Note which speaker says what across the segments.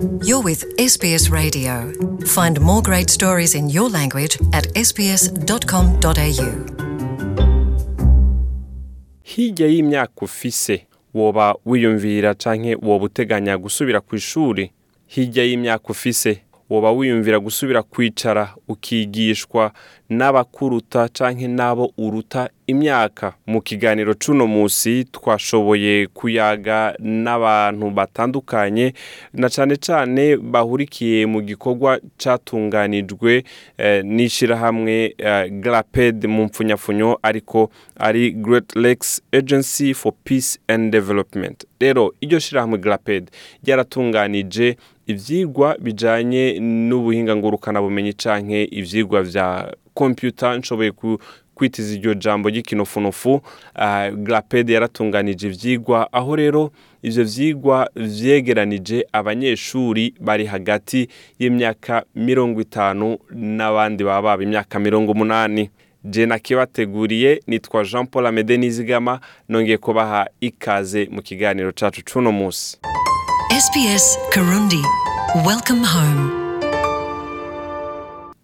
Speaker 1: You're with SBS Radio. Find more great stories in your language at sbs.com.au.
Speaker 2: hirya y'imyaka ufise woba wiyumvira canke woba uteganya gusubira ku ishuri hirya y'imyaka ufise woba wiyumvira gusubira kwicara ukigishwa n'abakuruta canke n'abo uruta imyaka. Mu kiganiro c'uno musi twashoboye kuyaga n'abantu batandukanye na cane cane bahurikiye mu gikorwa catunganijwe eh, n'ishirahamwe eh, glaped mu mpfunyapfunyo ariko ari great lakes agency for peace and development. Rero iryo shirahamwe glaped ryaratunganije ivyigwa bijanye n'ubuhinga ngurukanabumenyi canke ivyigwa vya computer nshoboye kwitiza iryo jambo ry'ikinofunofu uh, glaped yaratunganije ivyigwa aho rero ivyo vyigwa vyegeranije abanyeshuri bari hagati y'imyaka mirongo itanu n'abandi baba baba imyaka mirongo umunani. Je nakibateguriye nitwa jean paul amede nizigama nongeye kubaha ikaze mu kiganiro cacu c'uno musi
Speaker 1: SBS Karundi. Welcome home.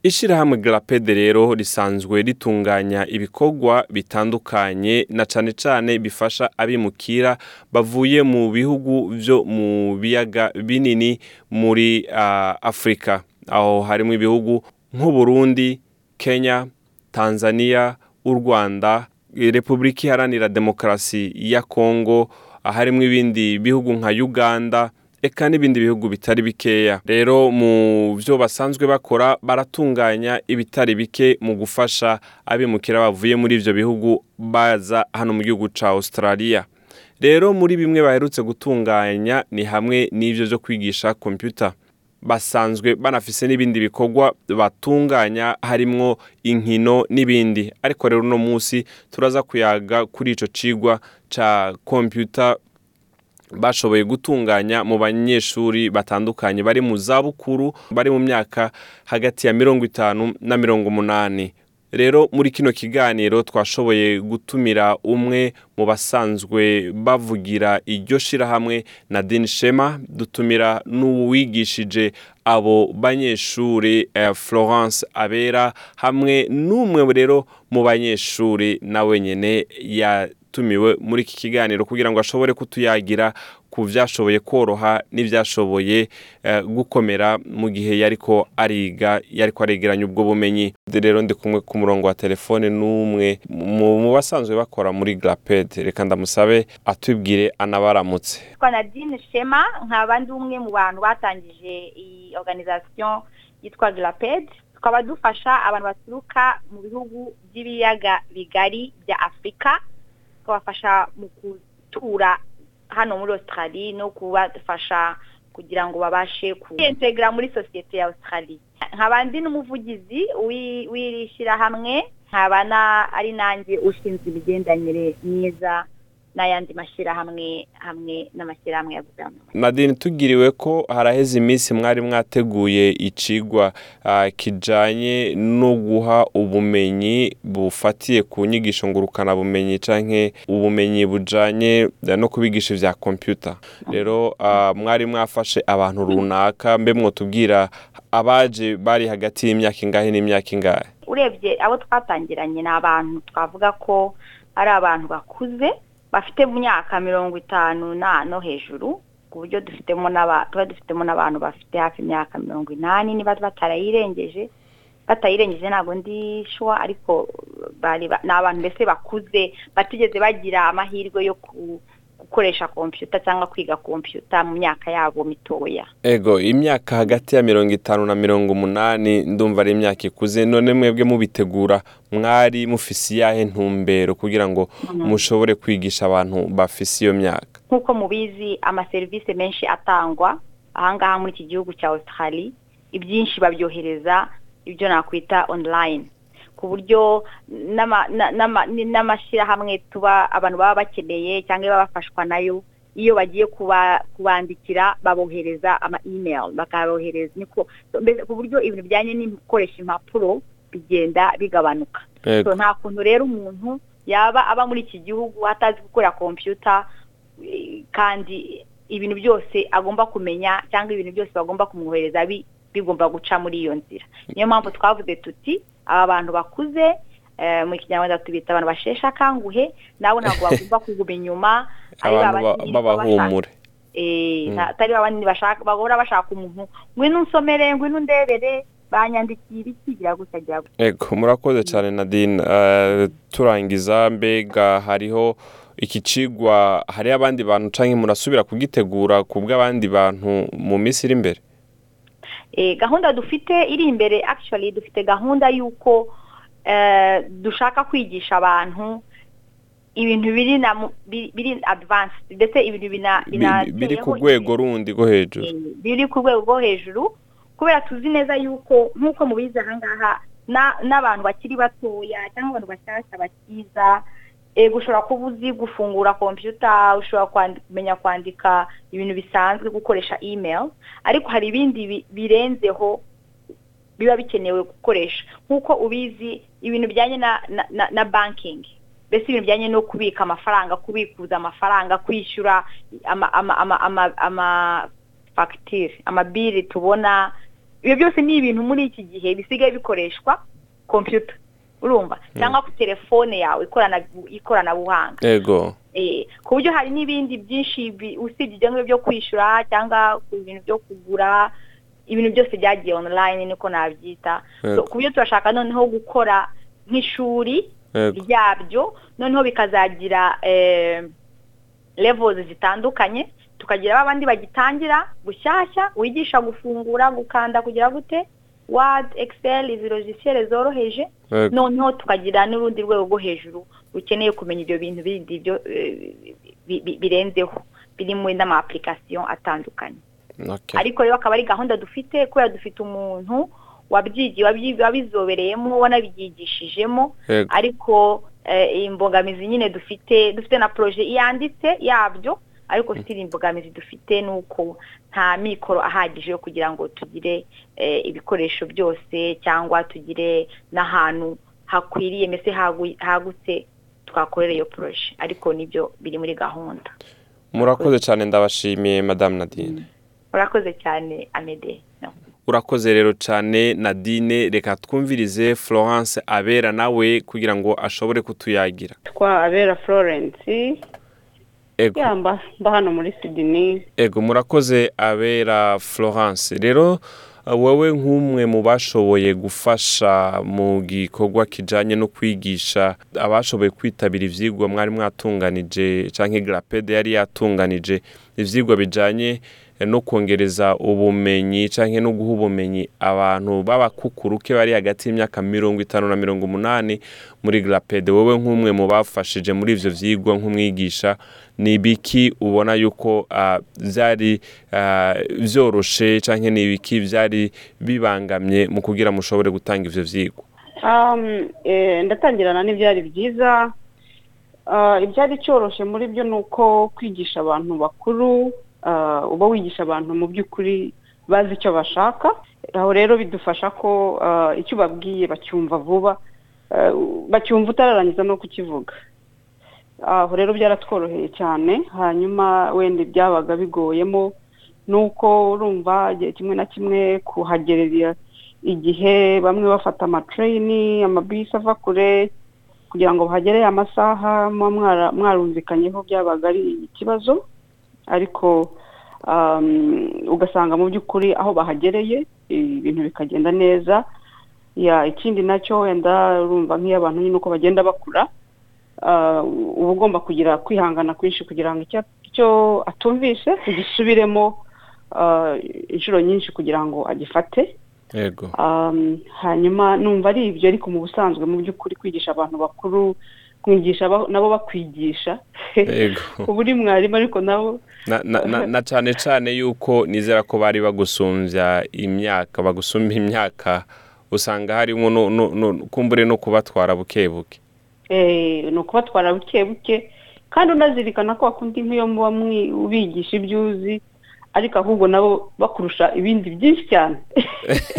Speaker 2: ishirahamwe glapede rero risanzwe ritunganya ibikorwa bitandukanye na cane cane bifasha abimukira bavuye mu bihugu vyo mu biyaga binini muri uh, afurika aho harimo ibihugu nk'uburundi kenya tanzania u rwanda repubulika iharanira demokarasi ya kongo harimo ibindi bihugu nka uganda eka n'ibindi bihugu bitari bikeya. Rero mu byo basanzwe bakora baratunganya ibitari bike mu gufasha abimukira bavuye muri ibyo bihugu baza hano mu gihugu cya australia. Rero muri bimwe baherutse gutunganya ni hamwe n'ibyo byo kwigisha kompiyuta basanzwe banafise n'ibindi bikorwa batunganya harimwo inkino n'ibindi. Ariko rero uno munsi turaza kuyaga kuri ico cigwa ca kompiyuta bashoboye gutunganya mu banyeshuri batandukanye. Bari mu zabukuru bari mu myaka hagati ya mirongo itanu na mirongo umunani. Rero muri kino kiganiro twashoboye gutumira umwe mu basanzwe bavugira iryo shirahamwe na shema dutumira n'uwigishije abo banyeshuri eh, florence abera hamwe n'umwe rero mu banyeshuri nawe nyene yatumiwe muri iki kiganiro kugira ngo ashobore kutuyagira ku vyashoboye koroha n'ivyashoboye eh, gukomera mu gihe yariko ariga yariko aregeranya ubwo bumenyi. Rero ndi kumwe ku murongo wa telefone n'umwe mu basanzwe bakora muri glaped reka ndamusabe atubwire anabaramutse.
Speaker 3: Twa nadine shema nkaba ndi umwe mu bantu batangije iyi organisation yitwa glaped tukaba dufasha abantu baturuka mu bihugu by'ibiyaga bigari bya afurika tukabafasha mu gutura hano muri australie no kubafasha kugira ngo babashe kwintegra muri sosiyete ya australie nkaba ndi n'umuvugizi w'i- w'iri shyirahamwe nkaba ari nanjye ushinzwe imigenderanire myiza n'ayandi mashyirahamwe hamwe n'amashyirahamwe ya guverinoma
Speaker 2: nadine tugiriwe ko haraheze iminsi mwari mwateguye icigwa ah, kijanye no guha ubumenyi bufatiye ku nyigisho ngurukanabumenyi canke ubumenyi bujanye eh, no kubigisha ivya kompyuta rero ah, mwari mwafashe abantu runaka mbe mwotubwira abaje bari hagati y'imyaka ingahe n'imyaka ingahe?
Speaker 3: Urebye abo twatangiranye ni abantu twavuga ko ari abantu bakuze bafite mu myaka mirongo itanu no hejuru ku buryo dufitemo tuba dufitemo n'abantu bafite hafi imyaka mirongo inani niba batarayirengeje batayirengeje ntabwo ndi shuwa ariko ni abantu mbese bakuze batigeze bagira amahirwe yo ku- gukoresha kompiyuta cyangwa kwiga kompiyuta mu myaka yabo mitoya.
Speaker 2: Ego imyaka hagati ya mirongo itanu na mirongo umunani ndumva ari imyaka ikuze none mwebwe mubitegura mwari mufise iyahe ntumbero kugira ngo mushobore kwigisha abantu bafise iyo myaka?
Speaker 3: Nk'uko mubizi amaserivisi menshi atangwa ahangaha muri iki gihugu cya australia ibyinshi babyohereza ibyo nakwita online. Ku buryo n'ama- na- n'ama- n'amashyirahamwe tuba abantu baba bakeneye cyangwa bafashwa na yo iyo bagiye kuba kubandikira babohereza ama email bakabohereza niko ku buryo ibintu bijyanye no gukoresha impapuro bigenda bigabanuka. Nta kuntu rero umuntu yaba aba muri iki gihugu atazi gukora kompiyuta kandi ibintu byose agomba kumenya cyangwa ibintu byose bagomba kumwohereza bi- bigomba guca muri iyo nzira. Niyo mpamvu twavuze tuti aba bantu bakuze eh, mu kinyarwanda tubita abantu basheshe akanguhe nabo ntabwo bagomba kuguma inyuma
Speaker 2: abantu b'abahumure.
Speaker 3: Eh, nta- atari bashaka bahora bashaka umuntu. Ngwino unsomere ngwino undebere banyandikiye ibiki gira gutya gira gutya.
Speaker 2: Ego murakoze cyane nadine. Eh, turangiza mbega hariho iki cigwa hariho abandi bantu cyangwa murasubira kugitegura ku bw'abandi bantu mu minsi iri imbere?
Speaker 3: Gahunda dufite iri imbere actually dufite gahunda y'uko eh, dushaka kwigisha abantu ibintu biri na biri advanced ndetse ibintu bina
Speaker 2: Bi- biri ku rwego rundi rwo hejuru.
Speaker 3: Eh, biri ku rwego rwo hejuru kubera tuzi neza yuko nk'uko mubizi ahangaha na- n'abantu bakiri batoya cyangwa abantu bashyashya bakiza ushobora kuba uzi gufungura kompiyuta ushobora kumenya kwandika ibintu bisanzwe gukoresha email. Ariko hari ibindi bi- birenzeho biba bikenewe gukoresha. Nk'uko ubizi ibintu bijyanye na na, na, na banking. Mbese ibintu bijyanye no kubika amafaranga kubikuza amafaranga kwishyura ama ama ama ama, ama fagitire amabiri tubona ibyo byose ni ibintu muri iki gihe bisigaye bikoreshwa kompiyuta urumva? Cyangwa ku telefone yawe ikorana ikoranabuhanga.
Speaker 2: Ego
Speaker 3: Eh, ku buryo hari n'ibindi byinshi usibye ibyo ngibyo byo kwishyura cyangwa ku bintu byo kugura ibintu byose byagiye online niko nabyita. So,
Speaker 2: Yego.
Speaker 3: ku buryo turashaka noneho gukora nk'ishuri
Speaker 2: Yego.
Speaker 3: ryabyo noneho bikazagira eh, levels zitandukanye tukagira abandi bagitangira bushyashya wigisha gufungura gukanda kugira gute word excel izi logiciel zoroheje noneho tukagira n'urundi rwego rwo hejuru rukeneye kumenya ibyo bintu bindi byo eh, bi- bi- birenzeho. Biri muri n'ama application atandukanye ariko rero akaba ari gahunda dufite kubera dufite umuntu wabyigiye wabyi- wabizobereyemo wanabyigishijemo ariko eh, imbogamizi nyine dufite dufite na proje yanditse yabyo ariko sitiri imbogamizi dufite ni uko nta mikoro ahagije yo kugira ngo tugire eh, ibikoresho byose cyangwa tugire n'ahantu hakwiriye mbese hagu- hagutse twakorera iyo proje. Ariko ni byo biri muri gahunda.
Speaker 2: Murakoze cyane ndabashimiye madamu nadine.
Speaker 3: Urakoze cyane amede.
Speaker 2: Urakoze rero cyane nadine. Reka twumvirize florence abera nawe kugira ngo ashobore kutuyagira.
Speaker 4: Twa abera florence. Mba mba hano muri sidini
Speaker 2: ego murakoze abera florence. Rero uh, wowe nk'umwe mu bashoboye gufasha mu gikorwa kijyanye no kwigisha abashoboye kwitabira ibyigwa mwari mwatunganije cyangwa garapede yari yatunganije ibyigwa bijyanye eh, no kongereza ubumenyi cyangwa no guha ubumenyi abantu b'abakukuruke bari hagati y'imyaka mirongo itanu na mirongo umunani muri garapede wowe nk'umwe mu bafashije muri ibyo byigwa nk'umwigisha ni ibiki ubona yuko ah, byari ah, byoroshe cyangwa ni ibiki byari bibangamye mu kugira mushobore gutanga ibyo byigwa
Speaker 4: Um, eh, ndatangirana n'ibyari byiza Ah, ibyari cyoroshye muri byo ni uko kwigisha abantu bakuru ah, uba wigisha abantu mu by'ukuri bazi icyo bashaka. Aho rero bidufasha ko ah, icyo ubabwiye bacyumva vuba bacyumva utararangiza no kukivuga. Aho rero byaratworoheye cyane hanyuma wenda ibyabaga bigoyemo ni uko urumva igihe kimwe na kimwe kuhagerera igihe bamwe bafata amatreyini amabisi ava kure kugira ngo bahagereye amasaha muba mwarumvikanyeho byabaga ari ikibazo ariko um, ugasanga mu by'ukuri aho bahagereye ibintu bikagenda neza. Ikindi na cyo wenda urumva nk'iyo abantu nyine uko bagenda bakura ah, uba ugomba kugira kwihangana kwinshi kugira ngo icyo atumvise ugisubiremo ah, inshuro nyinshi kugira ngo agifate.
Speaker 2: Yego
Speaker 4: Um, hanyuma numva ari ibyo ariko mu busanzwe mu by'ukuri kwigisha abantu bakuru kwigisha nabo bakwigisha uba uri mwarimu ariko nabo
Speaker 2: na, na, na, na cyane cyane yuko nizera ko bari bagusumbya imyaka bagusumba imyaka usanga harimo kumbure no kubatwara buke buke
Speaker 4: eh, ni ukubatwara buke buke kandi unazirikana ko wakundi nk'iyo muba mwi- ubigisha ibyo uzi ariko ahubwo nabo bakurusha ibindi byinshi cyane.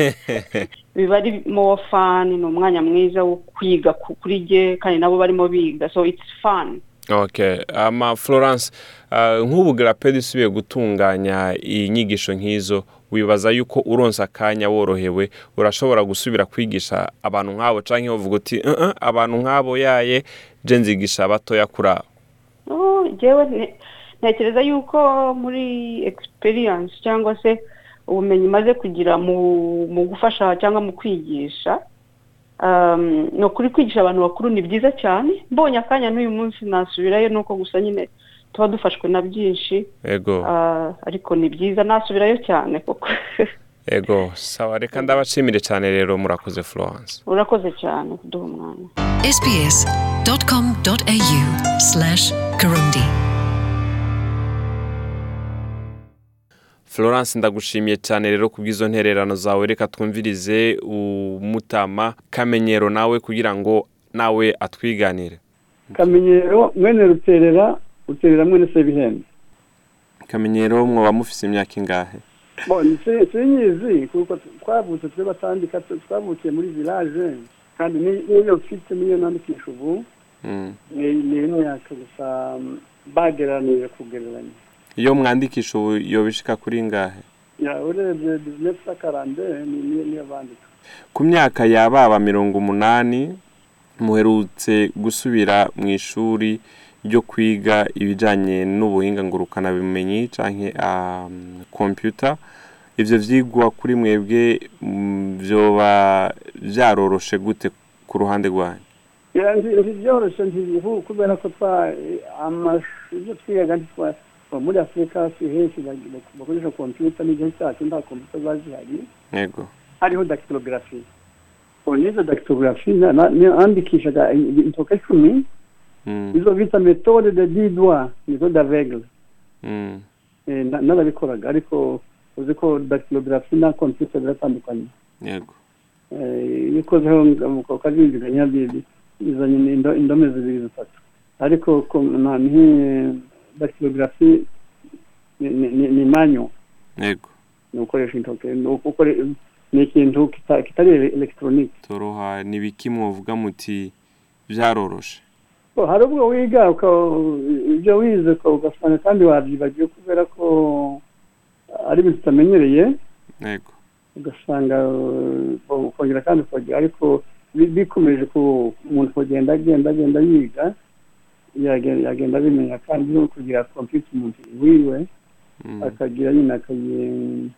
Speaker 4: Biba ari more fun ni umwanya mwiza wo kwiga ku- kuri jye kandi nabo barimo biga. So it's fun.
Speaker 2: Okay. ama florence ah, nk'ubu garapedi usubiye gutunganya inyigisho nk'izo wibaza yuko uronsa akanya worohewe urashobora gusubira kwigisha abantu nk'abo cyangwa uvuga uti "Uh, uh, abantu nk'abo yaye je nzigisha abatoya kuri abo.
Speaker 4: Oh, ntekereza yuko muri experience cyangwa se ubumenyi maze kugira mu mu gufasha cyangwa mu kwigisha um, ni ukuri kwigisha abantu bakuru ni byiza cyane. Mbonye akanya n'uyu munsi nasubirayo nuko gusa nyine tuba dufashwe na byinshi.
Speaker 2: Ego.
Speaker 4: Ah, ariko ni byiza nasubirayo cyane koko.
Speaker 2: Ego. Sawa reka ndabashimire cyane rero murakoze florence.
Speaker 4: Urakoze cyane kuduha umwanya.
Speaker 2: Florence ndagushimiye cyane rero ku bw'izo ntererano zawe. Reka twumvirize umutama kamenyero nawe kugira ngo nawe atwiganire.
Speaker 5: Kamenyero mwene ruterera ruterera mwene sebihembe
Speaker 2: kamenyero mwoba mufise imyaka ingahe?
Speaker 5: Sinyizi kuko twavutse twe batandika twavukiye muri village kandi ni- niyo mfite niyo nandikisha ubu.
Speaker 2: Mm.
Speaker 5: ni imyaka gusa bagereranije kugereranya.
Speaker 2: Iyo mwandikisha ubu yobishika kuri ngahe?
Speaker 5: Ya urebye bizinesi sakarande ni niyo bandika.
Speaker 2: Ku myaka yababa mirongo umunani muherutse gusubira mu ishuri ryo kwiga ibijyanye n'ubuhinga ngurukanabumenyi cyangwa kompiyuta ibyo byigwa kuri mwebwe mm, byoba byaroroshe gute ku ruhande rwanyu?
Speaker 5: Ntibyoroshye kubera ko twa amashu ibyo twigaga ntitwa muri afurika si henshi bakoresha kompiyuta n'igihe cyacu nta kompiyuta ziba zihari
Speaker 2: yego
Speaker 5: hariho dactylography nizo dactylography na- na- nandikishaga intoki icumi
Speaker 2: Mm,
Speaker 5: izo bita metode de didwa nizo d'aveugle
Speaker 2: mm,
Speaker 5: Eh, na- narabikoraga ariko uzi ko dactylography na computer biratandukanye
Speaker 2: yego
Speaker 5: Eh, iyo ukozeho bizanye indo- indome zibiri zitatu ariko ko- na- dactylography ni- manyo.
Speaker 2: Yego.
Speaker 5: Ni ukoresha intoki ni ikintu kita- kitari elegitoronike
Speaker 2: toroha ni biki muvuga muti byaroroshe
Speaker 5: hari ubwo wiga ibyo wize ugasanga kandi wabyibagiwe kubera ko ari ibintu utamenyereye.
Speaker 2: Yego.
Speaker 5: Ugasanga ukongera kandi ukongera ariko bi- bikomeje umuntu kugenda agenda agenda yiga yagenda abimenya kandi no kugira kompiyuta umuntu wiwe
Speaker 2: Mm.
Speaker 5: akagira nyine akayi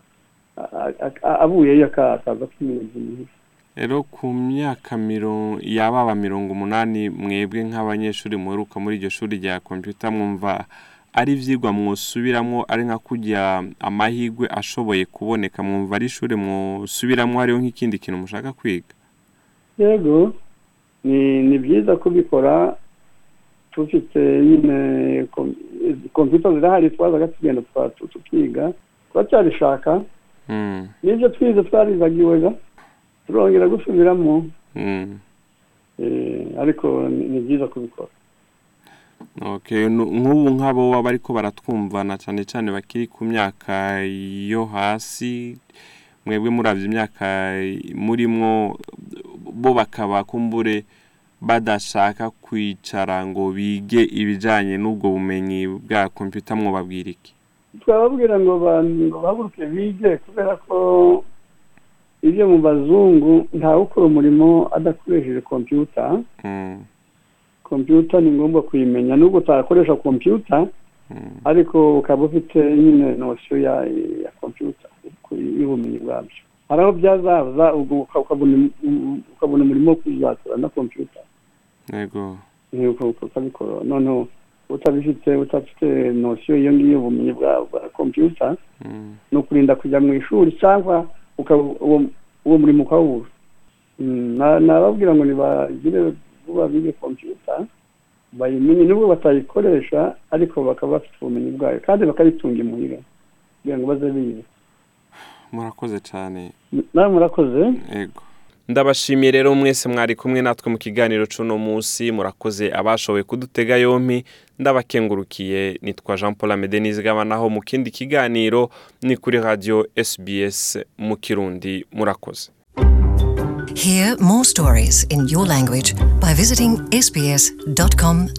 Speaker 5: a- a- a- avuyeyo aka- akaza kwimenya ibintu
Speaker 2: rero ku myaka yababa mirongo umunani mwebwe nk'abanyeshuri muheruka muri iryo shuri rya kompiyuta mwumva ari ibyigwa mwusubiramo ari nka kujya amahirwe ashoboye kuboneka mwumva ari ishuri mwusubiramo hariho nk'ikindi kintu mushaka kwiga
Speaker 5: yego ni ni byiza kubikora tufite nyine kom- kompiyuta zirahari twazaga tugenda tukiga turacyabishaka.
Speaker 2: Mm,
Speaker 5: n'ibyo twize twaribagiwe ga turongera gusubiramo.
Speaker 2: Mm.
Speaker 5: eh, ariko ni byiza kubikora.
Speaker 2: Nk'ubu nk'abo baba ariko baratwumvana cyane cyane bakiri ku myaka yo hasi mwebwe murabye imyaka murimwo bo bakaba kumbure badashaka kwicara ngo bige ibijyanye n'ubwo bumenyi bwa kompiyuta mwubabwira iki
Speaker 5: twababwira ngo bahaguruke bige kubera ko ibyo mu bazungu ntawe ukora umurimo adakoresheje kompiyuta kompiyuta ni ngombwa kuyimenya. Nubwo utakoresha kompiyuta
Speaker 2: mm,
Speaker 5: ariko ukaba ufite nyine nosiyo ya kompiyuta y'ubumenyi bwabyo. Hari aho byazaza ukabona umurimo wo kuzakora na kompiyuta
Speaker 2: yego
Speaker 5: uka- ukabikora noneho utabifite udafite nosiyo iyo ngiyo y'ubumenyi bwa kompiyuta ni ukurinda kujya mu ishuri cyangwa uwo murimo ukawubura na- nababwira ngo nibagire vuba bige kompiyuta bayimenye nubwo batayikoresha ariko bakaba bafite ubumenyi bwayo kandi bakayitunga imuhira kugira ngo baze bize
Speaker 2: murakoze cyane
Speaker 5: nawe murakoze
Speaker 2: yego ndabashimiye rero mwese mwari kumwe natwe mu kiganiro cy'uno munsi murakoze abashoboye kudutega yompi. Ndabakengurukiye nitwa jean paul amede nizigabanaho mu kindi kiganiro ni kuri radiyo sbs mu kirundi. Murakoze.
Speaker 1: Hear more stories in your language by visiting sbs.com.au.